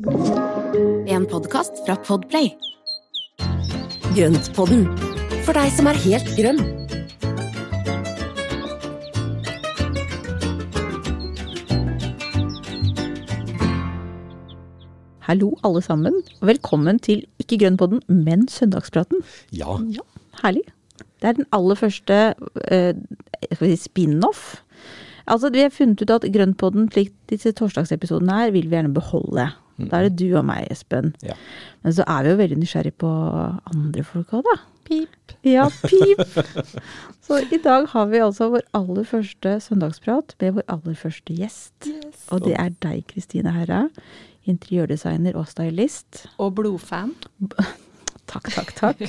En podkast fra Podplay. Grøntpodden, for deg som er helt grønn. Hallo alle sammen. Velkommen til ikke Grønnpodden, men Søndagspraten. Ja. Ja, herlig. Det er den aller første eh, skal vi si spin-off. Altså, Vi har funnet ut at Grønnpodden, slik disse torsdagsepisodene er, vil vi gjerne beholde. Da er det du og meg, Espen. Ja. Men så er vi jo veldig nysgjerrig på andre folk òg, da. Pip. Ja, pip! så i dag har vi altså vår aller første søndagsprat med vår aller første gjest. Og det er deg, Kristine Herra. Interiørdesigner og stylist. Og blodfan. Takk, takk, takk.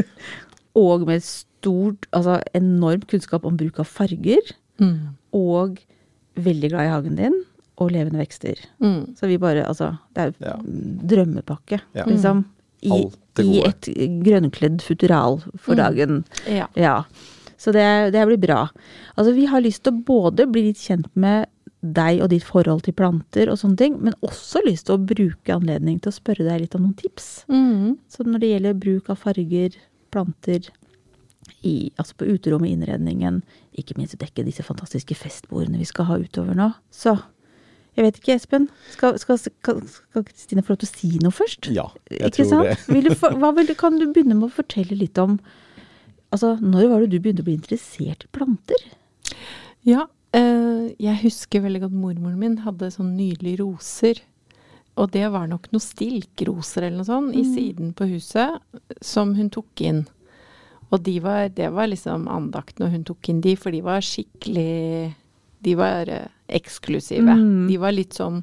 og med stort, altså enorm kunnskap om bruk av farger. Mm. Og veldig glad i hagen din. Og levende vekster. Mm. Så vi bare, altså Det er jo Ja. drømmepakke, Ja. liksom. I, Alt det I et grønnkledd futural for Mm. dagen. Ja. Ja. Så det, det blir bra. Altså, vi har lyst til å både bli litt kjent med deg og ditt forhold til planter og sånne ting, men også lyst til å bruke anledning til å spørre deg litt om noen tips. Mm. Så når det gjelder bruk av farger, planter, i, altså på uterommet, innredningen, ikke minst å dekke disse fantastiske festbordene vi skal ha utover nå. Så jeg vet ikke, Espen. Skal, skal, skal, skal Kristine få lov til å si noe først? Ja, jeg ikke tror sant? Vil du, for- hva vil kan du begynne med å fortelle litt om Altså, når var det du begynte å bli interessert i planter? Ja, eh, jeg husker veldig godt mormoren min hadde sånn nydelige roser. Og det var nok noen stilkroser eller noe sånt i siden på huset som hun tok inn. Og de var, det var liksom andakt når hun tok inn de, for de var skikkelig De var eh, eksklusive. Mm. De var litt sånn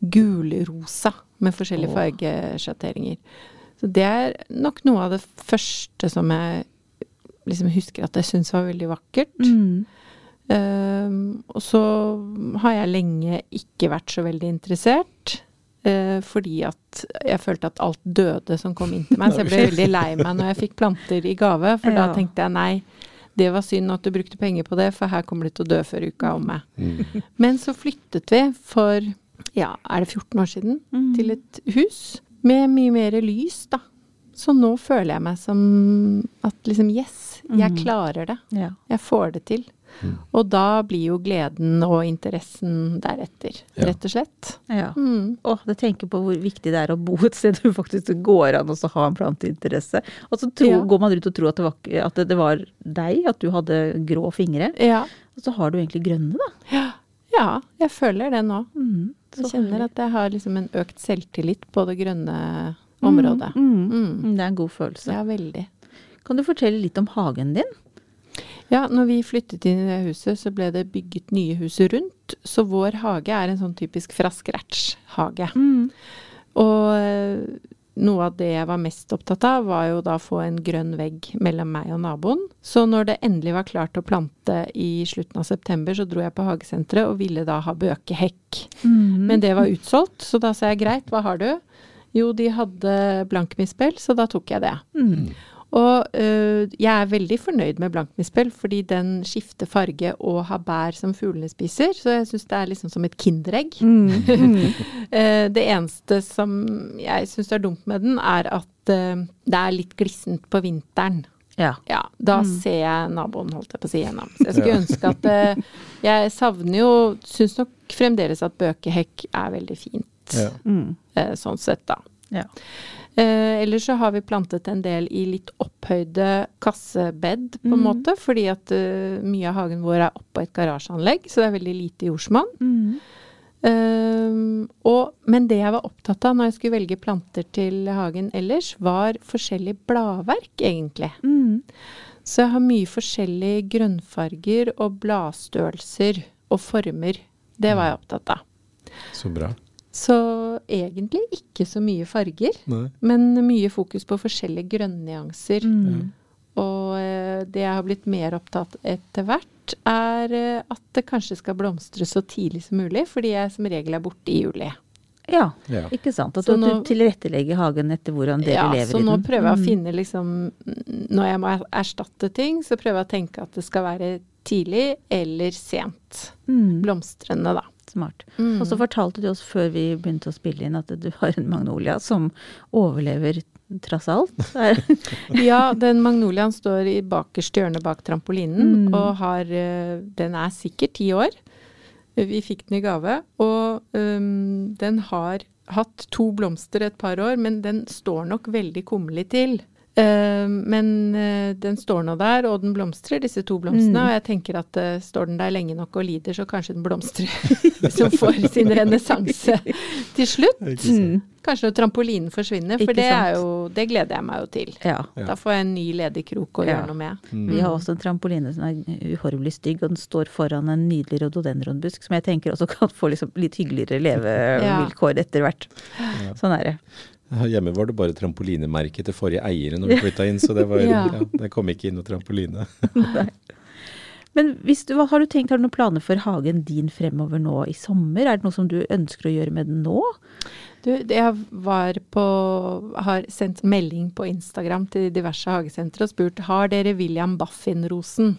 gulrosa med forskjellige Åh. fargesjatteringer. Så det er nok noe av det første som jeg liksom husker at jeg syns var veldig vakkert. Mm. Uh, og så har jeg lenge ikke vært så veldig interessert. Uh, fordi at jeg følte at alt døde som kom inn til meg. Så jeg ble veldig lei meg når jeg fikk planter i gave. For Ja. da tenkte jeg nei, det var synd at du brukte penger på det, for her kommer du til å dø før uka er omme. Mm. Men så flyttet vi for, ja, er det 14 år siden, til et hus med mye mer lys, da. Så nå føler jeg meg som at liksom yes, jeg Mm. klarer det. Ja. Jeg får det til. Og da blir jo gleden og interessen deretter, Ja. rett og slett. ja. Mm. Og det tenker på hvor viktig det er å bo et sted hvor faktisk det går an å ha en planteinteresse. Og så tro, Ja. går man rundt og tror at det, var, at det, det var deg, at du hadde grå fingre. Ja. Og så har du egentlig grønne, da. ja. Ja, jeg føler det nå. Mm, Jeg kjenner at jeg har liksom en økt selvtillit på det grønne området. Mm, Mm. mm. Det er en god følelse. Ja, veldig. Kan du fortelle litt om hagen din? Ja, når vi flyttet inn i det huset, så ble det bygget nye hus rundt. Så vår hage er en sånn typisk fra scratch-hage. Og eh, noe av det jeg var mest opptatt av, var jo da å få en grønn vegg mellom meg og naboen. Så når det endelig var klart å plante i slutten av september, så dro jeg på hagesenteret og ville da ha bøkehekk. Men det var utsolgt, så da sa jeg greit, hva har du? Jo, de hadde blankmispel, så da tok jeg det. Mm. Og øh, jeg er veldig fornøyd med blankmispel, fordi den skifter farge og har bær som fuglene spiser, så jeg syns det er liksom som et kinderegg. Mm. det eneste som jeg syns er dumt med den, er at øh, det er litt glissent på vinteren. Ja. Ja, da ser jeg naboen, holdt jeg på å si, gjennom. Så jeg skulle ønske at eh, Jeg savner jo Syns nok fremdeles at bøkehekk er veldig fint. Ja. Mm. Eh, sånn sett, da. Eh, ellers så har vi plantet en del i litt opphøyde kassebed, på en mm. måte. Fordi at uh, mye av hagen vår er oppå et garasjeanlegg, så det er veldig lite jordsmonn. Mm. Eh, og, men det jeg var opptatt av når jeg skulle velge planter til hagen ellers, var forskjellig bladverk, egentlig. Mm. Så jeg har mye forskjellige grønnfarger og bladstørrelser og former. Det var jeg opptatt av. Så bra. Så egentlig ikke så mye farger. Nei. Men mye fokus på forskjellige grønnnyanser. Mm. Og eh, det jeg har blitt mer opptatt etter hvert, er eh, at det kanskje skal blomstre så tidlig som mulig, fordi jeg som regel er borte i juli. Ja, Ja. ikke sant. At Så du, nå- du tilrettelegger hagen etter hvordan dere Ja, lever så nå prøver jeg å Mm. finne liksom Når jeg må erstatte ting, så prøver jeg å tenke at det skal være tidlig eller sent. Mm. Blomstrende, da. Smart. Mm. Og så fortalte du oss før vi begynte å spille inn at du har en magnolia som overlever trass alt. Ja, den magnoliaen står i bakerste hjørne bak trampolinen, Mm. og har eh, Den er sikkert ti år. Vi fikk den i gave, og um, den har hatt to blomster et par år, men den står nok veldig kummerlig til. Eh, men eh, den står nå der, og den blomstrer, disse to blomstene. Mm. Og jeg tenker at eh, står den der lenge nok og lider, så kanskje den blomstrer som får sin renessanse til slutt. Mm. Kanskje når trampolinen forsvinner, for det, er jo, det gleder jeg meg jo til. Ja. Da får jeg en ny ledig krok å Ja. gjøre noe med. Vi har også en trampoline som er uhorvelig stygg, og den står foran en nydelig rododendronbusk som jeg tenker også kan få liksom litt hyggeligere levevilkår etter hvert. Sånn er det. Hjemme var det bare trampolinemerke til forrige eiere når vi flytta inn, så det, var, Ja. ja. det kom ikke inn noe trampoline. Men hvis du, har du tenkt, har du noen planer for hagen din fremover nå i sommer? Er det noe som du ønsker å gjøre med den nå? Du, jeg var på Har sendt melding på Instagram til diverse hagesentre og spurt har dere William Baffin-rosen.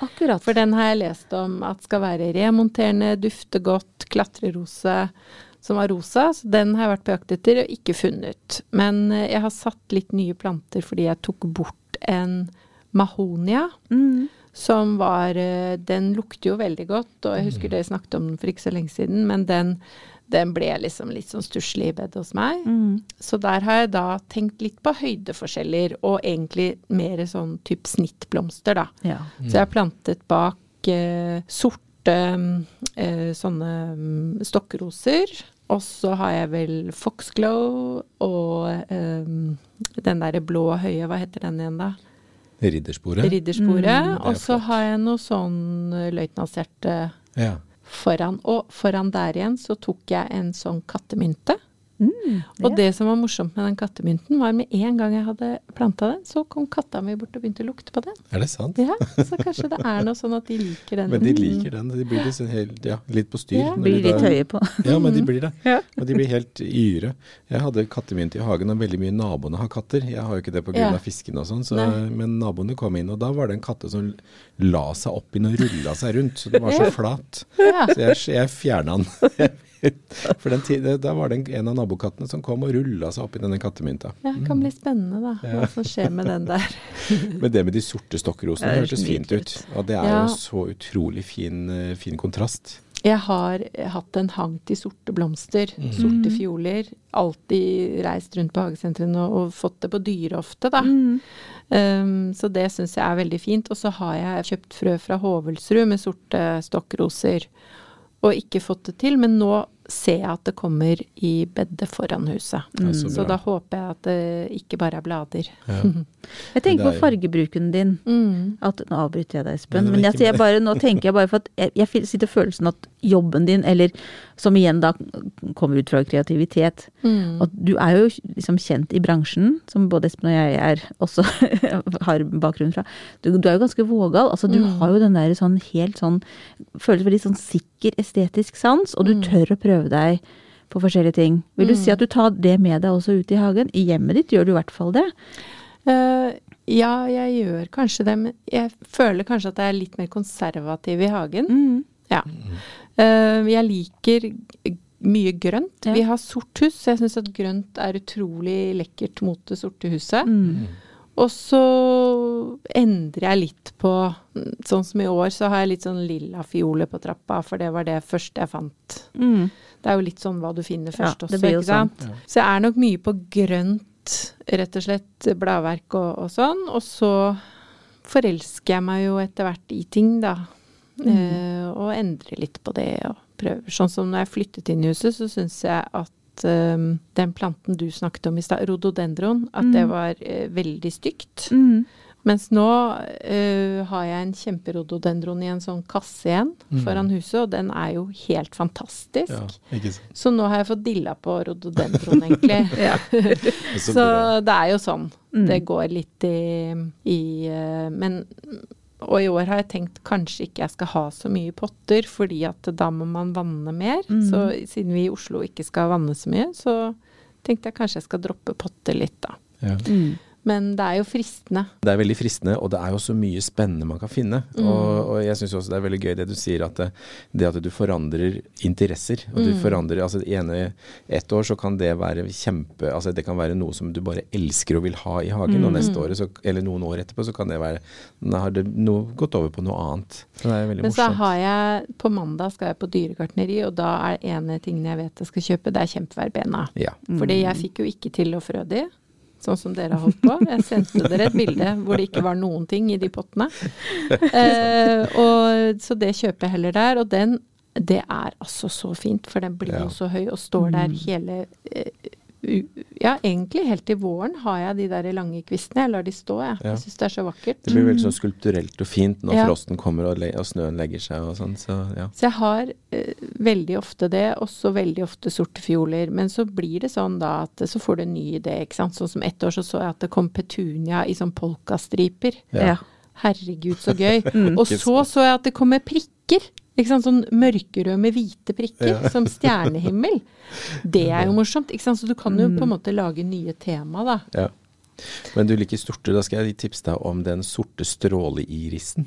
Akkurat. For den har jeg lest om at skal være remonterende, dufte godt, klatrerose som var rosa. Så den har jeg vært på jakt etter og ikke funnet. Men eh, jeg har satt litt nye planter fordi jeg tok bort en mahonia. Mm. som var eh, Den lukter jo veldig godt, og jeg husker dere snakket om den for ikke så lenge siden, men den, den ble liksom litt sånn stusslig i bedet hos meg. Mm. Så der har jeg da tenkt litt på høydeforskjeller, og egentlig mer sånn type snittblomster, da. Ja. Så jeg har plantet bak eh, sorte eh, sånne mm, stokkroser. Og så har jeg vel Foxglow og um, den derre blå høye, hva heter den igjen da? Riddersporet. Riddersporet. er og så har jeg noe sånn løytnantshjerte Ja. foran. Og foran der igjen så tok jeg en sånn kattemynte. Mm, Og det som var morsomt med den kattemynten, var med en gang jeg hadde planta den, så kom katta mi bort og begynte å lukte på den. Er det sant? Ja, Så kanskje det er noe sånn at de liker den. Men de liker den. De blir liksom helt, ja, litt på styr. Ja. Blir litt høye på. Ja, men de blir det. Ja. Og de blir helt yre. Jeg hadde kattemynt i hagen, og veldig mye naboene har katter. Jeg har jo ikke det pga. Ja. av fiskene og sånn, så, men naboene kom inn, og da var det en katte som la seg opp inn og rulla seg rundt. Så den var så flat. Ja. Så jeg, jeg fjerna den. For den tiden, da var det en, av nabokattene som kom og rulla seg opp i denne kattemynta. Ja, det kan bli spennende, da. Hva som skjer med den der. Men det med de sorte stokkrosene det hørtes fint ut. Og det er Ja. jo så utrolig fin, eh, fin kontrast. Jeg har hatt en hang til sorte blomster, Mm. sorte fioler. Alltid reist rundt på hagesentrene og, og fått det på dyre ofte, da. Mm. Um, så det syns jeg er veldig fint. Og så har jeg kjøpt frø fra Hovelsrud med sorte stokkroser. Og ikke fått det til, men nå ser jeg at det kommer i bedet foran huset. Mm. så Så da håper jeg at det ikke bare er blader. Ja. Jeg tenker er... på fargebruken din. Mm. At, nå avbryter jeg deg, Espen. Men, Men jeg, jeg bare, nå tenker jeg bare for at jeg, jeg sitter følelsen at jobben din, eller som igjen da kommer ut fra kreativitet Mm. At du er jo liksom kjent i bransjen, som både Espen og jeg er også har bakgrunn fra. Du, du er jo ganske vågal. Altså du Mm. har jo den der sånn helt sånn Føles veldig sånn sikker estetisk sans, og du Mm. tør å prøve deg på forskjellige ting. Vil du si at du tar det med deg også ut i hagen? I hjemmet ditt gjør du i hvert fall det. Uh, ja, jeg gjør kanskje det, men jeg føler kanskje at jeg er litt mer konservativ i hagen. Mm. Ja. Eh, jeg liker mye grønt. Ja. Vi har sort hus, så jeg syns at grønt er utrolig lekkert mot det sorte huset. Mm. Og så endrer jeg litt på Sånn som i år, så har jeg litt sånn lilla fioler på trappa, for det var det første jeg fant. Mm. Det er jo litt sånn hva du finner først ja, også, ikke sant. sånn. Så jeg er nok mye på grønt, rett og slett, bladverk og, og sånn. Og så forelsker jeg meg jo etter hvert i ting, da. Eh, og endrer litt på det og prøver. Sånn som når jeg flyttet inn i huset, så syns jeg at eh, den planten du snakket om i stad, rhododendron, at det var eh, veldig stygt. Mm. Mens nå uh, har jeg en kjemperododendron i en sånn kasse igjen foran huset, og den er jo helt fantastisk. Ja, ikke sant. Så nå har jeg fått dilla på rododendron, egentlig. Så Så det er jo sånn. Mm. Det går litt i, i uh, Men Og i år har jeg tenkt kanskje ikke jeg skal ha så mye potter, fordi at da må man vanne mer. Mm. Så siden vi i Oslo ikke skal vanne så mye, så tenkte jeg kanskje jeg skal droppe potter litt, da. Ja. Mm. Men det er jo fristende. Det er veldig fristende, og det er jo så mye spennende man kan finne. Mm. Og, og jeg syns også det er veldig gøy det du sier, at det, det at du forandrer interesser. Og du Mm. forandrer Altså det ene ett år så kan det være kjempe Altså det kan være noe som du bare elsker og vil ha i hagen, Mm. og neste året, så, eller noen år etterpå, så kan det være Da har det no, gått over på noe annet. Så det er veldig Men så har jeg På mandag skal jeg på dyregartneri, og da er ene tingene jeg vet jeg skal kjøpe, det er kjempeverbena. Ja. Fordi jeg fikk jo ikke til å frø de, sånn som dere har holdt på. Jeg sendte dere et bilde hvor det ikke var noen ting i de pottene. Eh, og, så det kjøper jeg heller der. Og den, det er altså så fint, for den blir Ja. jo så høy og står der hele eh, Ja, egentlig helt til våren har jeg de der lange kvistene. Jeg lar de stå, jeg. Ja. Jeg syns det er så vakkert. Det blir veldig sånn skulpturelt og fint når Ja. frosten kommer og, le og snøen legger seg og sånn. Så ja. Så jeg har eh, veldig ofte det, også veldig ofte sorte fioler. Men så blir det sånn da at så får du en ny idé, ikke sant. Sånn som ett år så så jeg at det kom petunia i sånn polkastriper. Ja. Ja. Herregud, så gøy. Og så så jeg at det kommer prikker. Ikke sant? Sånn mørkerød med hvite prikker, Ja. som stjernehimmel. Det er jo morsomt. ikke sant? Så du kan jo på en måte lage nye tema, da. Ja. Men du liker sorte, da skal jeg tipse deg om den sorte stråleirisen.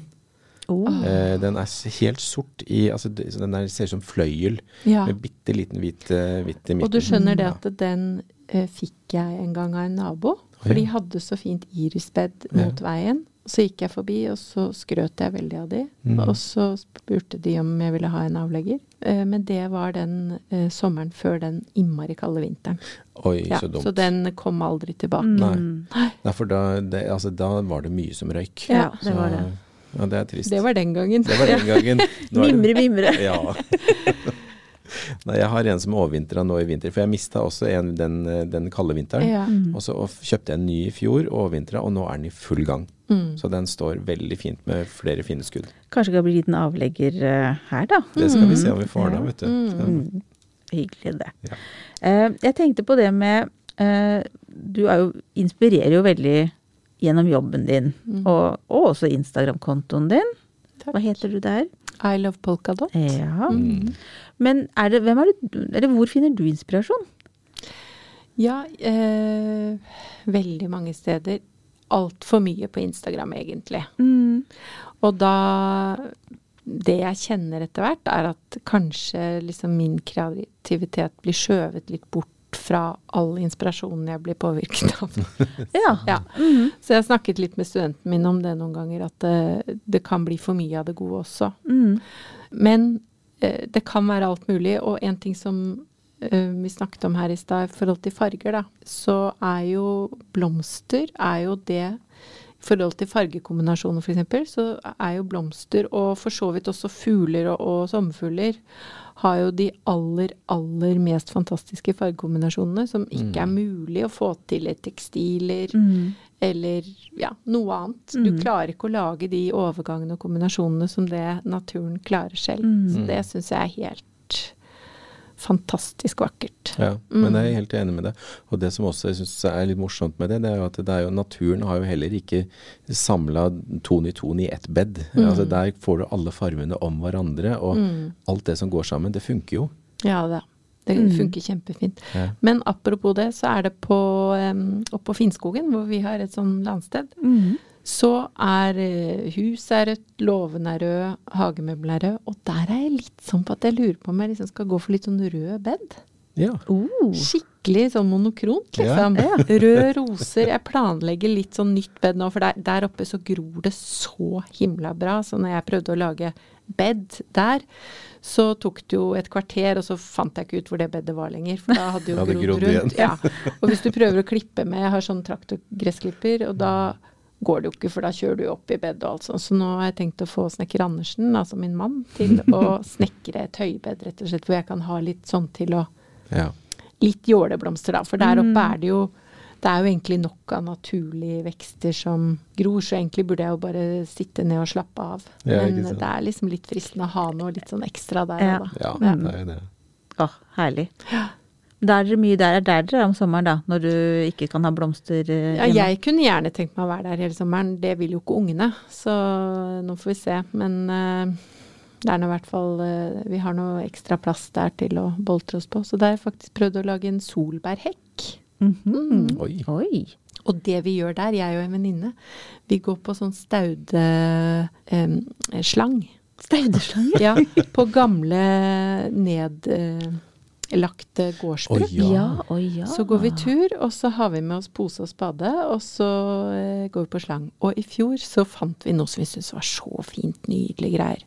Oh. Eh, den er helt sort i altså Den der ser ut som fløyel Ja. med bitte liten hvit, eh, i midten. Og du skjønner det at den eh, fikk jeg en gang av en nabo. For de hadde så fint irisbed mot veien. Så gikk jeg forbi, og så skrøt jeg veldig av de. Mm. Og så spurte de om jeg ville ha en avlegger. Eh, men det var den eh, sommeren før den innmari kalde vinteren. Oi, Ja, så dumt. så den kom aldri tilbake. Nei. Nei, for da, det, altså, da var det mye som røyk. Ja, det var det. Ja, det er trist. Det var den gangen. Det var den gangen. Mimre, mimre. Ja. Nei, jeg har en som overvintra nå i vinter, for jeg mista også en den, den kalde vinteren. Ja. Og så og kjøpte jeg en ny i fjor, overvintra, og nå er den i full gang. Mm. Så den står veldig fint med flere fine skudd. Kanskje det kan bli en liten avlegger eh, her, da. Det skal vi se om vi får da, vet du. Mm. Hyggelig, det. Ja. Uh, jeg tenkte på det med uh, Du er jo, inspirerer jo veldig gjennom jobben din, og, og også Instagram-kontoen din. Takk. Hva heter du der? I love polkadot. Ja. Mm. Men er det, er det, eller hvor finner du inspirasjon? Ja, eh, veldig mange steder. Altfor mye på Instagram, egentlig. Og da Det jeg kjenner etter hvert, er at kanskje liksom min kreativitet blir skjøvet litt bort fra all inspirasjonen jeg blir påvirket av. Ja. ja. Så jeg har snakket litt med studenten min om det noen ganger, at det, det kan bli for mye av det gode også. Mm. Men eh, det kan være alt mulig, og en ting som eh, vi snakket om her i stad i forhold til farger, da, så er jo blomster er jo det i forhold til fargekombinasjoner f.eks., så er jo blomster, og for så vidt også fugler og, og sommerfugler, har jo de aller, aller mest fantastiske fargekombinasjonene som ikke er mulig å få til i tekstiler eller ja, noe annet. Du klarer ikke å lage de overgangene og kombinasjonene som det naturen klarer selv. Så det syns jeg er helt fantastisk vakkert. Ja, men jeg er helt enig med deg. Og det som også jeg synes er litt morsomt med det, det er jo at det er jo, naturen har jo heller ikke samla ton i ton i ett bed. Altså Der får du alle fargene om hverandre, og alt det som går sammen, det funker jo. Ja det. Det funker kjempefint. Ja. Men apropos det, så er det på um, oppe på Finnskogen, hvor vi har et sånn landsted, så er eh, huset er rødt, låven er rød, hagemøblene er rød. Og der er jeg litt sånn på at jeg lurer på om jeg liksom skal gå for litt sånn rød bed. Ja. Oh. Skikkelig sånn monokront, liksom. Røde roser. Jeg planlegger litt sånn nytt bed nå, for der, der oppe så gror det så himla bra. Så når jeg prøvde å lage bed der, så tok det jo et kvarter, og så fant jeg ikke ut hvor det bedet var lenger. For da hadde jo Hadde grodd grodd rundt. Ja. Og hvis du prøver å klippe med Jeg har sånn traktorgressklipper, og da går det jo ikke, for da kjører du opp i bedet og alt sånt. Så nå har jeg tenkt å få snekker Andersen, altså min mann, til å snekre et høybed, rett og slett, hvor jeg kan ha litt sånn til å ja. litt jåleblomster, da. For der oppe er det jo det er jo egentlig nok av naturlige vekster som gror, så egentlig burde jeg jo bare sitte ned og slappe av. Ja, Men det er liksom litt fristende å ha noe litt sånn ekstra der Ja. da. Ja, Ja. det er det. Åh, herlig. Da er dere mye der, er der dere er om sommeren, da, når du ikke kan ha blomster hjemme? Ja, jeg kunne gjerne tenkt meg å være der hele sommeren. Det vil jo ikke ungene, så nå får vi se. Men eh, det er nå i hvert fall eh, Vi har noe ekstra plass der til å boltre oss på. Så der har jeg faktisk prøvd å lage en solbærhekk. Mhm. Oi. Oi. Og det vi gjør der, jeg og en venninne, vi går på sånn staudeslang. Staudeslang? ja, på gamle nedlagte gårdsbruk. Oh, Ja. Ja, oh, ja. Så går vi tur, og så har vi med oss pose og spade, og så eh, går vi på slang. Og i fjor så fant vi noe som vi syntes var så fint, nydelige greier.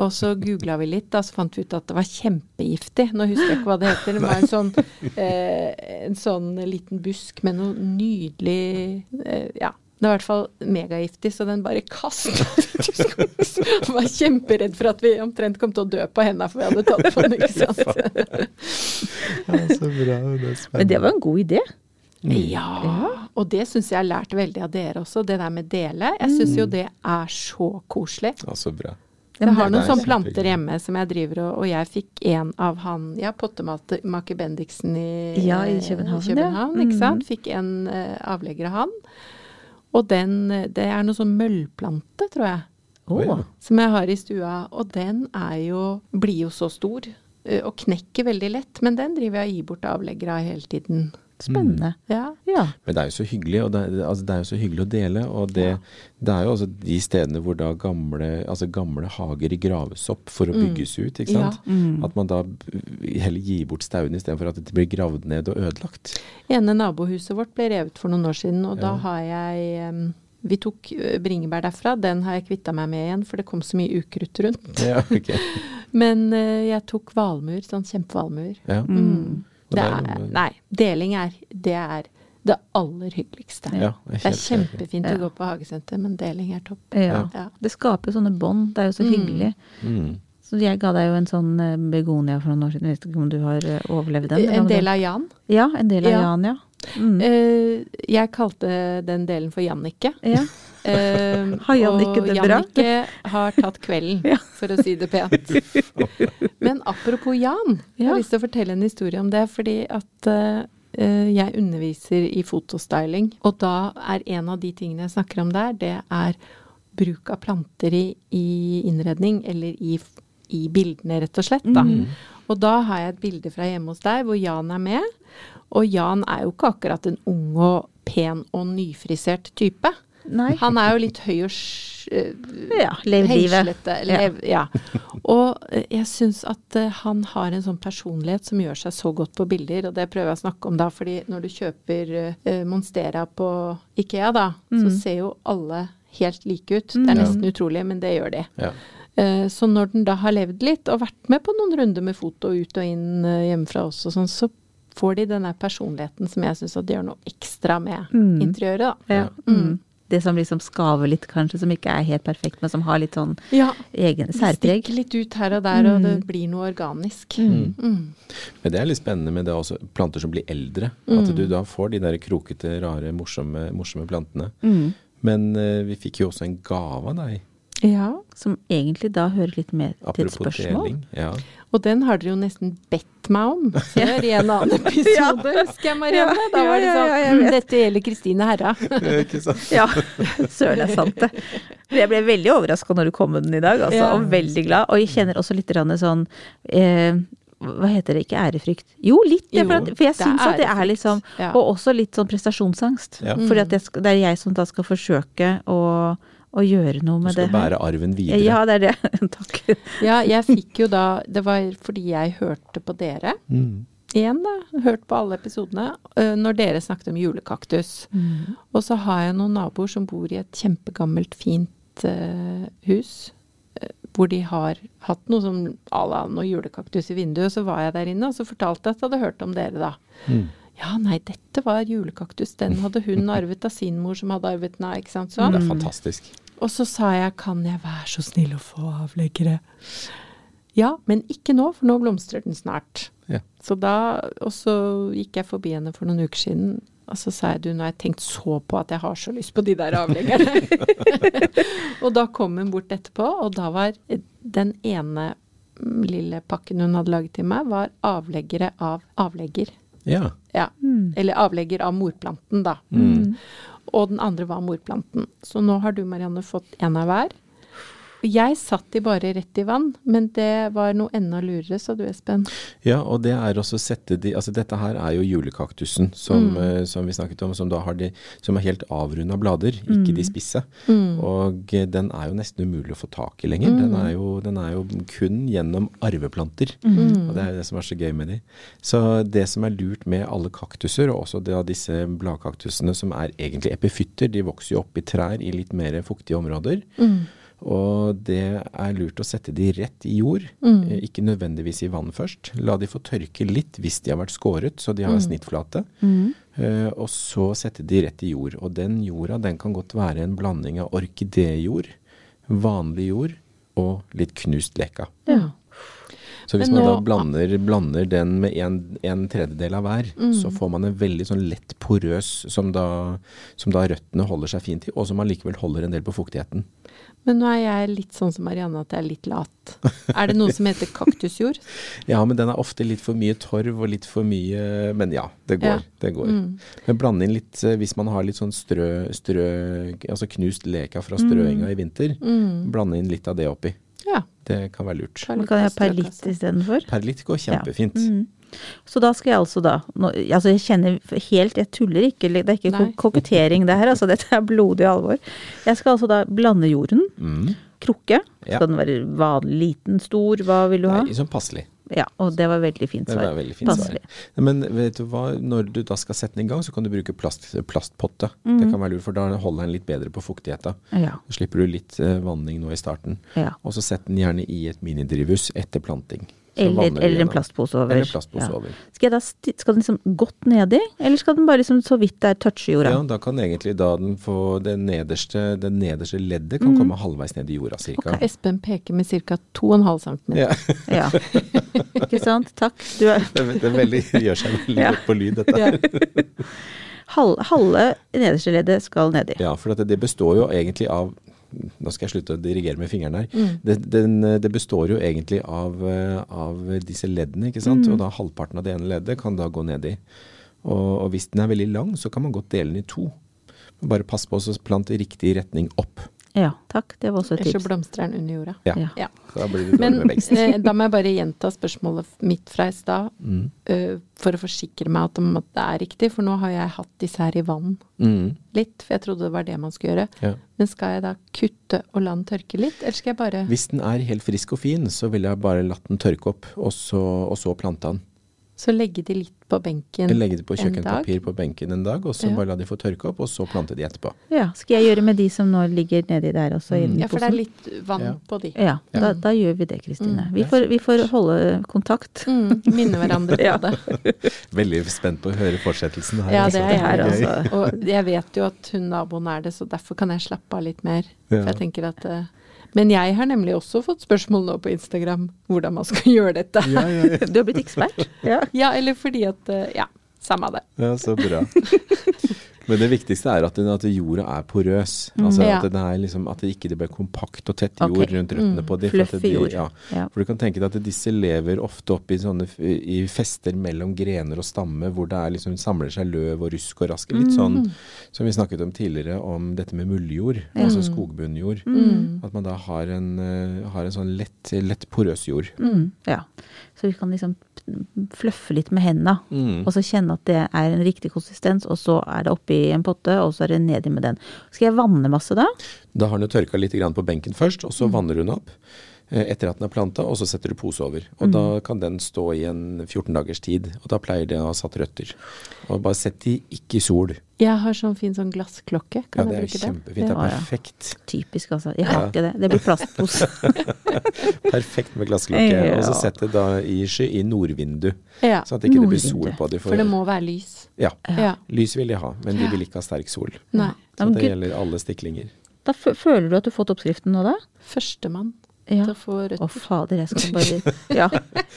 Og så googla vi litt, da, så fant vi ut at det var kjempegiftig. Nå husker jeg ikke hva det heter. Det var en sånn, eh, en sånn liten busk med noe nydelig eh, Ja. Det var i hvert fall megagiftig, så den bare i skogen. Jeg var kjemperedd for at vi omtrent kom til å dø på henda, for vi hadde tatt på den, ikke sant. Ja, så bra. Det Men det var en god idé. Ja, og det syns jeg har lært veldig av dere også, det der med dele. Jeg syns jo det er så koselig. Ja, så bra. Jeg har noen sånne planter hjemme som jeg driver og Og jeg fikk en av han Ja, pottemaker Bendiksen i Ja, i København, ja. København, ikke sant. Fikk en uh, avlegger av han. Og den eh, Det er noe sånn møllplante, tror jeg. Oh. Som jeg har i stua. Og den er jo Blir jo så stor. eh, Og knekker veldig lett. Men den driver jeg og gir bort avleggere av hele tiden. Spennende. Ja. Ja. Men det er jo så hyggelig, og det, altså det er jo så hyggelig å dele. Og det, det er jo også de stedene hvor da gamle, altså gamle hager graves opp for å bygges ut. ikke sant? At man da heller gir bort stauden istedenfor at det blir gravd ned og ødelagt. ene nabohuset vårt ble revet for noen år siden, og da har jeg Vi tok bringebær derfra. Den har jeg kvitta meg med igjen, for det kom så mye ukrutt rundt. Ja, ok. Men jeg tok valmuer, sånn kjempevalmuer. Ja. Mm. Det det er nei, deling er det er det aller hyggeligste. Ja, det er er er kjempefint Ja. å gå på hagesenter, men deling er topp. ja. Ja. Det skaper jo sånne bånd. Det er jo så Mm. hyggelig. Mm. Så jeg ga deg jo en sånn eh, begonia for noen år siden. Jeg vet ikke om du har eh, overlevd den? En del av Jan. Ja, en del av Ja. Jan, ja. Mm. Eh, jeg kalte den delen for Jannicke. ja. Eh, Har Jannicke det bra? Jannicke har tatt kvelden, Ja. for å si det pent. Men apropos Jan, jeg har lyst til å fortelle en historie om det. Fordi at eh, jeg underviser i fotostyling, og da er en av de tingene jeg snakker om der, det er bruk av planter i, i innredning, eller i, i bildene, rett og slett. Da. Mm. Og da har jeg et bilde fra hjemme hos deg hvor Jan er med. Og Jan er jo ikke akkurat en ung og pen og nyfrisert type. Nei. Han er jo litt høy og eh, Ja, lev livet. Lev, ja. Og eh, jeg syns at eh, han har en sånn personlighet som gjør seg så godt på bilder, og det prøver jeg å snakke om da, fordi når du kjøper Monstera på Ikea, da, så ser jo alle helt like ut. Det er nesten utrolig, men det gjør de. Ja. Eh, Så når den da har levd litt og vært med på noen runder med foto ut og inn hjemmefra også, og sånn, så får de den der personligheten som jeg syns gjør noe ekstra med Mm. interiøret. da. Ja. Mm. Det som liksom skaver litt, kanskje, som ikke er helt perfekt, men som har litt sånn Ja, egen det særpreg. stikker litt ut her og der, og det blir noe organisk. Mm. Men det er litt spennende med det også, planter som blir eldre. Mm. At du da får de der krokete, rare, morsomme, morsomme plantene. Mm. Men uh, vi fikk jo også en gave av deg. Ja, Som egentlig da hører litt mer til et spørsmål. deling. Ja. og den har dere jo nesten bedt meg om før i en annen episode, husker jeg, Marianne. Da var det sånn ja, ja, jeg «Mm. Dette gjelder Kristine Herra. Ikke sant? Ja, søren det er sant det. Jeg ble veldig overraska når du kom med den i dag, altså, Ja. og veldig glad. Og jeg kjenner også litt sånn eh, Hva heter det, ikke ærefrykt? Jo, litt, Jo, for, at, for jeg det er syns at det er liksom ja. Og også litt sånn prestasjonsangst. Ja. Fordi at jeg det er jeg som da skal forsøke å, å gjøre noe Du med skal det bære arven videre. Ja, det er det. Takk. Ja, jeg fikk jo da Det var fordi jeg hørte på dere. Mm. Igjen, da. Hørt på alle episodene. Når dere snakket om julekaktus. Og så har jeg noen naboer som bor i et kjempegammelt, fint uh, hus. Hvor de har hatt noe som à la noe julekaktus i vinduet. Så var jeg der inne, og så fortalte jeg at jeg hadde hørt om dere, da. Mm. Ja, nei, dette var julekaktus. Den hadde hun arvet av sin mor, som hadde arvet den av, ikke sant. Sånn. Det er fantastisk. Og så sa jeg, kan jeg være så snill å få avleggere? Ja, men ikke nå, for nå blomstrer den snart. Ja. Så da, og så gikk jeg forbi henne for noen uker siden, og så sa jeg, du, nå har jeg tenkt så på at jeg har så lyst på de der avleggerne. og da kom hun bort etterpå, og da var den ene mm, lille pakken hun hadde laget til meg, var avleggere av avlegger. Ja. Ja, eller avlegger av morplanten da. Mm. Og den andre var morplanten. Så nå har du, Marianne, fått en av hver. Jeg satt de bare rett i vann, men det var noe enda lurere, sa du Espen. Ja, og det er også å sette de Altså dette her er jo julekaktusen som, Mm. eh, som vi snakket om, som da har de Som er helt avrunda blader, ikke de spisse. Mm. Og eh, den er jo nesten umulig å få tak i lenger. Den, er jo, den er jo kun gjennom arveplanter. Mm. Og det er jo det som er så gøy med de. Så det som er lurt med alle kaktuser, og også da disse bladkaktusene som er egentlig epifytter, de vokser jo opp i trær i litt mer fuktige områder. Mm. Og det er lurt å sette de rett i jord, Mm. eh, ikke nødvendigvis i vann først. La de få tørke litt hvis de har vært skåret, så de har Mm. snittflate. Eh, og så sette de rett i jord. Og den jorda den kan godt være en blanding av orkidéjord, vanlig jord og litt knust leka. Ja. Så hvis nå, man da blander, blander den med en, en tredjedel av hver, Mm. så får man en veldig sånn lett porøs som da, som da røttene holder seg fint i, og som allikevel holder en del på fuktigheten. Men nå er jeg litt sånn som Marianne, at jeg er litt lat. Er det noe som heter kaktusjord? Ja, men den er ofte litt for mye torv og litt for mye Men ja, det går. Ja. Det går. Mm. Men blande inn litt eh, hvis man har litt sånn strø, strø Altså knust leka fra strøinga i vinter. Mm. Blande inn litt av det oppi. Ja. Det kan være lurt. Man kan ha av strøkassa. perlitt istedenfor. Perlitt går kjempefint. Mm. Så da skal jeg altså da nå, Altså jeg kjenner helt Jeg tuller ikke. Det er ikke kokettering det her. Altså dette er blodig alvor. Jeg skal altså da blande jorden. Mm. Krukke. Ja. Skal den være vanlig, liten, stor? Hva vil du ha? Nei, sånn passelig. Ja, og det var veldig fint svar. Det var veldig fint svar. Men vet du hva, når du da skal sette den i gang, så kan du bruke plast, plastpotte. Mm. Det kan være lurt, for da holder den litt bedre på fuktigheta. Ja. Så slipper du litt eh, vanning nå i starten. ja. Og så sett den gjerne i et minidrivhus etter planting. Eller, eller en plastpose over. Eller plastpose Ja. over. Skal, jeg da, skal den liksom godt nedi, eller skal den bare liksom så vidt det er touche jorda? Ja, da kan egentlig da den få det nederste, det nederste leddet kan komme halvveis ned i jorda cirka. Espen peker med ca. 2,5 cm. Ja, Ja. Ikke sant? Takk. Du er det, er- det er veldig, gjør seg veldig godt på lyd, dette. Halve, halve nederste leddet skal nedi. Ja, for det, det består jo egentlig av Nå skal jeg slutte å dirigere med fingrene her. Mm. Det, den, det består jo egentlig av, eh, av disse leddene, ikke sant. Mm. Og da halvparten av det ene leddet kan da gå ned i. Og, og hvis den er veldig lang, så kan man godt dele den i to. Bare pass på å plante riktig retning opp. Ja, takk. Det var også et Ellers så tips. blomstrer den under jorda. Ja. Ja. Da blir det Men vekst. eh, da må jeg bare gjenta spørsmålet mitt fra i stad, Mm. uh, for å forsikre meg om at det er riktig. For nå har jeg hatt disse her i vann Mm. litt, for jeg trodde det var det man skulle gjøre. Ja. Men skal jeg da kutte og la den tørke litt, eller skal jeg bare Hvis den er helt frisk og fin, så ville jeg bare latt den tørke opp, og så, og så plante den. Så legge de litt på benken Legge de på en dag? kjøkkenpapir på benken en dag, og så Ja. bare la de få tørke opp, og så plante de etterpå. Ja, skal jeg gjøre med de som nå ligger nedi der også Mm. Ja, for det er litt vann Ja. på de. Ja, Ja. da, da gjør vi det, Kristine. Mm. Vi, får, vi får holde kontakt. Mm, minne hverandre på Ja. det. Veldig spent på å høre fortsettelsen her. Ja, altså. det er jeg her, altså. også. Og jeg vet jo at hun naboen er det, så derfor kan jeg slappe av litt mer. Ja. For jeg tenker at eh, Men jeg har nemlig også fått spørsmål nå på Instagram hvordan man skal gjøre dette. Ja, ja, ja. Du har blitt ekspert. Ja. Ja, eller fordi at eh, Ja, samme det. ja, så bra. Men det viktigste er at, den, at jorda er porøs. Altså at, det liksom, det ikke blir kompakt og tett jord okay. rundt røttene Mm. på dem. Fluffy de- jord. Ja. Ja. For du kan tenke deg at disse lever ofte opp i sånne i fester mellom grener og stamme, hvor det liksom samler seg løv og rusk og rask. Litt sånn som vi snakket om tidligere, om dette med mulljord, altså skogbunnjord. Mm. At man da har en, eh, har en sånn lett, lett porøs jord. Mm, ja. Så vi kan liksom fluffe litt med hendene, Mm. og så kjenne at det er en riktig konsistens, og så er det oppi en potte, og så er det nedi med den. Skal jeg vanne masse da? Da har hun tørka litt på benken først, og så Mm. vanner hun opp etter at den er planta, og så setter du pose over. Og Mm. da kan den stå i en 14 dagers tid, og da pleier det å ha satt røtter. Og bare sett de ikke i sol. Jeg har sånn fin sånn glassklokke. Ja, Kan det er jeg bruke det? kjempefint. Det er Ja, ja. perfekt. Typisk, altså. Jeg har Ja. ikke det. Det blir plastpose. Perfekt med glassklokke. Ja. Og så sett det da i, sky- i nordvindu, Ja, sånn at ikke det blir sol på dem. for det må være lys. Ja. Ja. Lys vil de ha, men de vil ikke ha sterk sol. Nei. Så det gjelder alle stiklinger. da føler du at du har fått oppskriften nå, da? Førstemann Ja. til å få røtter. Å, fader, jeg skal bare Ja.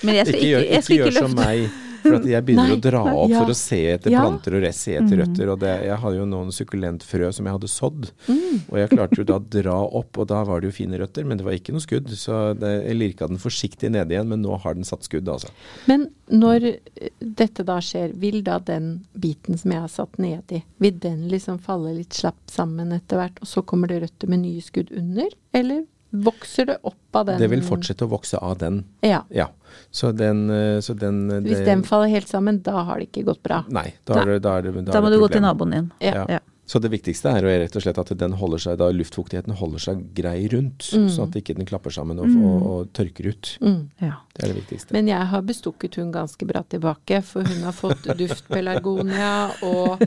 Men jeg skal Ikke ikke, gjør, jeg ikke ikke gjør som meg, for at jeg begynner Nei, å dra opp ja. for å se etter Ja. planter og se etter røtter. Og det, jeg hadde jo noen sukkulentfrø som jeg hadde sådd, Mm. og jeg klarte jo da å dra opp, og da var det jo fine røtter, men det var ikke noe skudd. Så det, jeg lirka den forsiktig nede igjen, men nå har den satt skudd, altså. Men når eh, dette da skjer, vil da den biten som jeg har satt nedi, vil den liksom falle litt slapp sammen etter hvert, og så kommer det røtter med nye skudd under? Eller Vokser det opp av den Det vil fortsette å vokse av den. Ja. Ja. Så den, eh, så den eh, Hvis det- den faller helt sammen, da har det ikke gått bra. Nei, da er det, da er det, Da da må det du gå til naboen din. Ja. Ja. Så det viktigste er jo rett og slett at den holder seg, da luftfuktigheten holder seg grei rundt, sånn at ikke den klapper sammen og, og, og tørker ut. Mm. Ja. Det er det viktigste. Men jeg har bestukket hun ganske bra tilbake, for hun har fått duftpelargonia og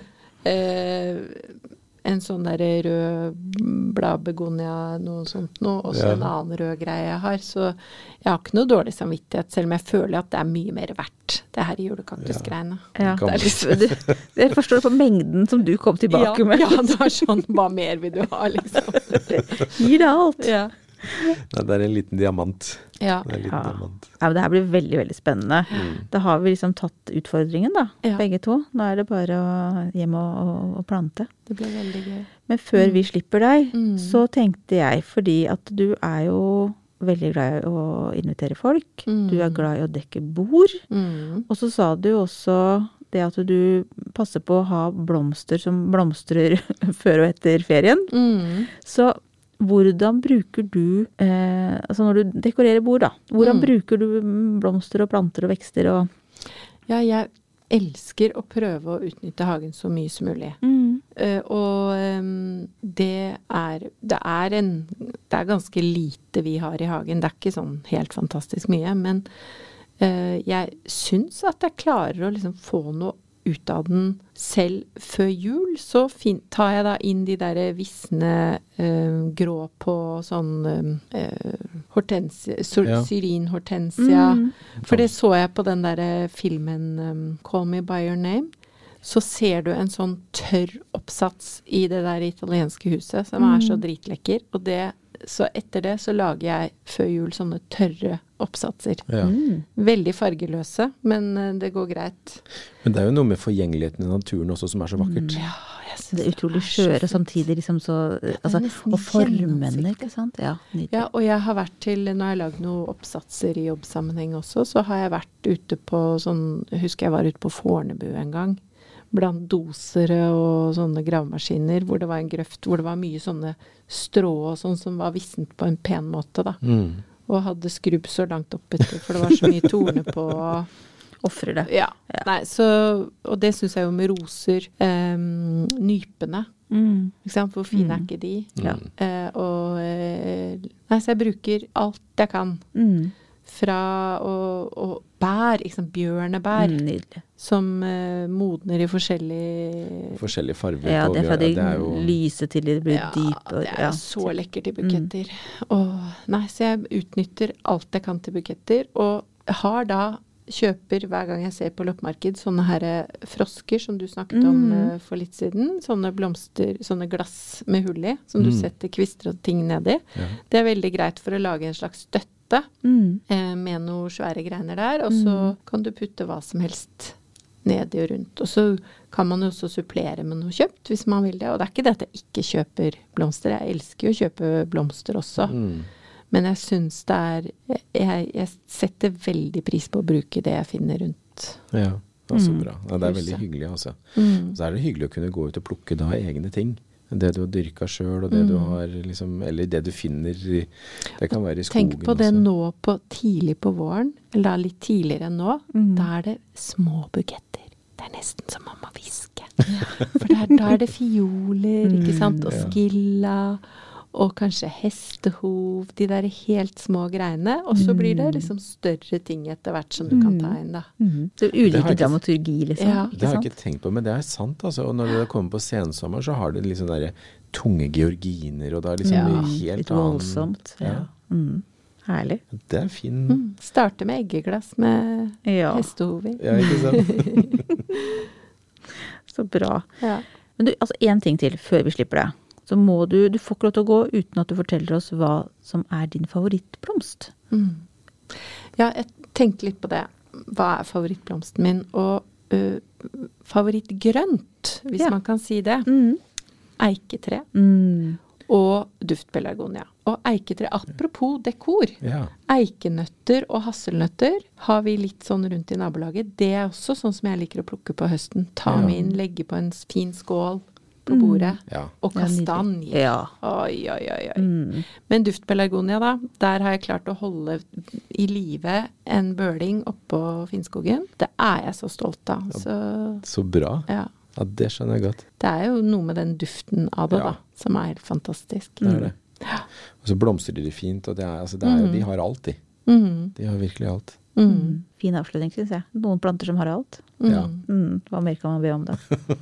eh, en sånn der rød bladbegonia, noe sånt noe, og så Ja. en annen rød greie jeg har. Så jeg har ikke noe dårlig samvittighet, selv om jeg føler at det er mye mer verdt, det her julekaktusgreiene. Ja. Ja, liksom, jeg forstår på mengden som du kom tilbake ja, med. Ja, det var sånn Hva mer vil du ha, liksom? Gir det alt. Ja. Nei, det er en liten diamant. ja. Det er en liten Ja. diamant. Ja, men det her blir veldig, veldig spennende. Da har vi liksom tatt utfordringen, da, Ja. begge to. Nå er det bare å hjem og, og, og plante. Det blir veldig gøy. Men før vi slipper deg, Mm. så tenkte jeg, fordi at du er jo veldig glad i å invitere folk. Mm. Du er glad i å dekke bord. Mm. Og så sa du også det at du passer på å ha blomster som blomstrer før og etter ferien. Mm. Så hvordan bruker du eh, Altså når du dekorerer bord, da. Hvordan Mm. bruker du blomster og planter og vekster og Ja, jeg elsker å prøve å utnytte hagen så mye som mulig. Eh, og um, det er det er en Det er ganske lite vi har i hagen. Det er ikke sånn helt fantastisk mye. Men uh, jeg syns at jeg klarer å liksom få noe ut av den selv før jul. Så fin tar jeg da inn de derre visne eh, grå på sånn eh, hortensia sor- Ja. Syrinhortensia. Mm. For det så jeg på den derre filmen um, 'Call Me By Your Name'. Så ser du en sånn tørr oppsats i det der italienske huset som er så dritlekker. Og det, så etter det så lager jeg før jul sånne tørre oppsatser. Ja. Mm. Veldig fargeløse, men eh, det går greit. Men det er jo noe med forgjengeligheten i naturen også som er så vakkert. Ja, jeg synes Det er utrolig skjøre, samtidig liksom så altså, Og formene, ikke sant? Ja. Ja, og jeg har vært til Når jeg har lagd noen oppsatser i jobbsammenheng også, så har jeg vært ute på sånn husker jeg var ute på Fornebu en gang. Blant dosere og sånne gravemaskiner hvor det var en grøft hvor det var mye sånne strå og sånn som var vissent på en pen måte, da. Mm. Og hadde skrubb så langt oppetter, for det var så mye torner på. Ofrer det. Ja. Ja. Nei, så Og det syns jeg jo med roser. Um, nypene. Mm. Ikke sant? Hvor fine er ikke de? Ja. Eh, og eh, Nei, så jeg bruker alt jeg kan. Mm. Fra å, å bær, liksom bjørnebær, Mm, som uh, modner i forskjellige Forskjellige farger Ja, det er fra de ja, jo lyse til de blir Ja, dype. og- det er ja. så lekkert i buketter. Og, nei, så jeg utnytter alt jeg kan til buketter, og har da kjøper hver gang jeg ser på loppemarked sånne her eh, frosker som du snakket om Mm. eh, for litt siden. Sånne blomster, sånne glass med hull i, som du Mm. setter kvister og ting nedi. ja. Det er veldig greit for å lage en slags støtte Mm. eh, med noen svære greiner der, og så kan du putte hva som helst nedi og rundt. Og så kan man jo også supplere med noe kjøpt hvis man vil det. Og det er ikke det at jeg ikke kjøper blomster, jeg elsker jo å kjøpe blomster også. Mm. Men jeg syns det er jeg, jeg setter veldig pris på å bruke det jeg finner rundt. ja. Det er så Mm. bra. Ja, det er veldig hyggelig, altså. Mm. Så er det hyggelig å kunne gå ut og plukke da egne ting. Det du har dyrka sjøl, og det du Mm. har liksom Eller det du finner i Det kan være i skogen Tenk på det også. nå på tidlig på våren, eller da litt tidligere enn nå. Mm. Da er det små buketter. Det er nesten som man må hviske. For der, da er det fioler, ikke sant, og Ja. skilla, og kanskje hestehov, de der helt små greiene. Og så blir det liksom større ting etter hvert som du kan ta inn, da. Mm. Det er ulike ikke- dramaturgi, liksom. Ja. Ikke Det har jeg ikke tenkt på, men det er sant. altså. Og når det kommer på sensommer, så har det liksom sånn derre tunge georginer, og det er liksom Ja, helt Litt annen voldsomt. Ja. Ja. Mm. Herlig. Det er fin Mm. Starte med eggeglass med Ja, hestehov i. Ja, ikke sant? så bra. Ja. Men du, altså én ting til før vi slipper deg. Så må du Du får ikke lov til å gå uten at du forteller oss hva som er din favorittblomst. Mm. Ja, jeg tenkte litt på det. Hva er favorittblomsten min? Og uh, favorittgrønt, hvis Ja. man kan si det. Mm. Eiketre Mm. og duftpelargonia. Og eiketre, apropos dekor. Ja. Eikenøtter og hasselnøtter har vi litt sånn rundt i nabolaget. Det er også sånn som jeg liker å plukke på høsten. Ta Ja. med inn, legge på en fin skål på bordet. Ja. Og kastanje. Ja. Oi, oi, oi. oi. Mm. Men duftpelargonia, da, der har jeg klart å holde i live en bøling oppå Finnskogen. Det er jeg så stolt av. Så Så bra. ja. Ja, det skjønner jeg godt. Det er jo noe med den duften av det, Ja. da, som er helt fantastisk. Det er det. Og så blomstrer de fint, og det er, altså, det er, jo- de har alt, de. Mm. De har virkelig alt. Mm. Fin avslutning, syns jeg. Noen planter som har alt. Mm. Ja. Mm. Hva mer kan man be om da?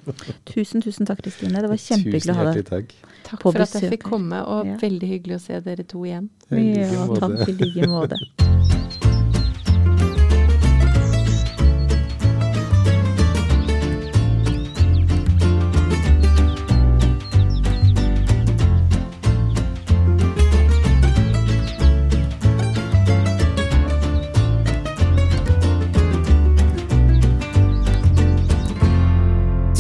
tusen, tusen takk, Kristine. Det var kjempehyggelig å ha hjertelig deg. takk. Takk for at jeg fikk komme, og Ja. veldig hyggelig å se dere to igjen. I like Ja, måte. takk i like måte.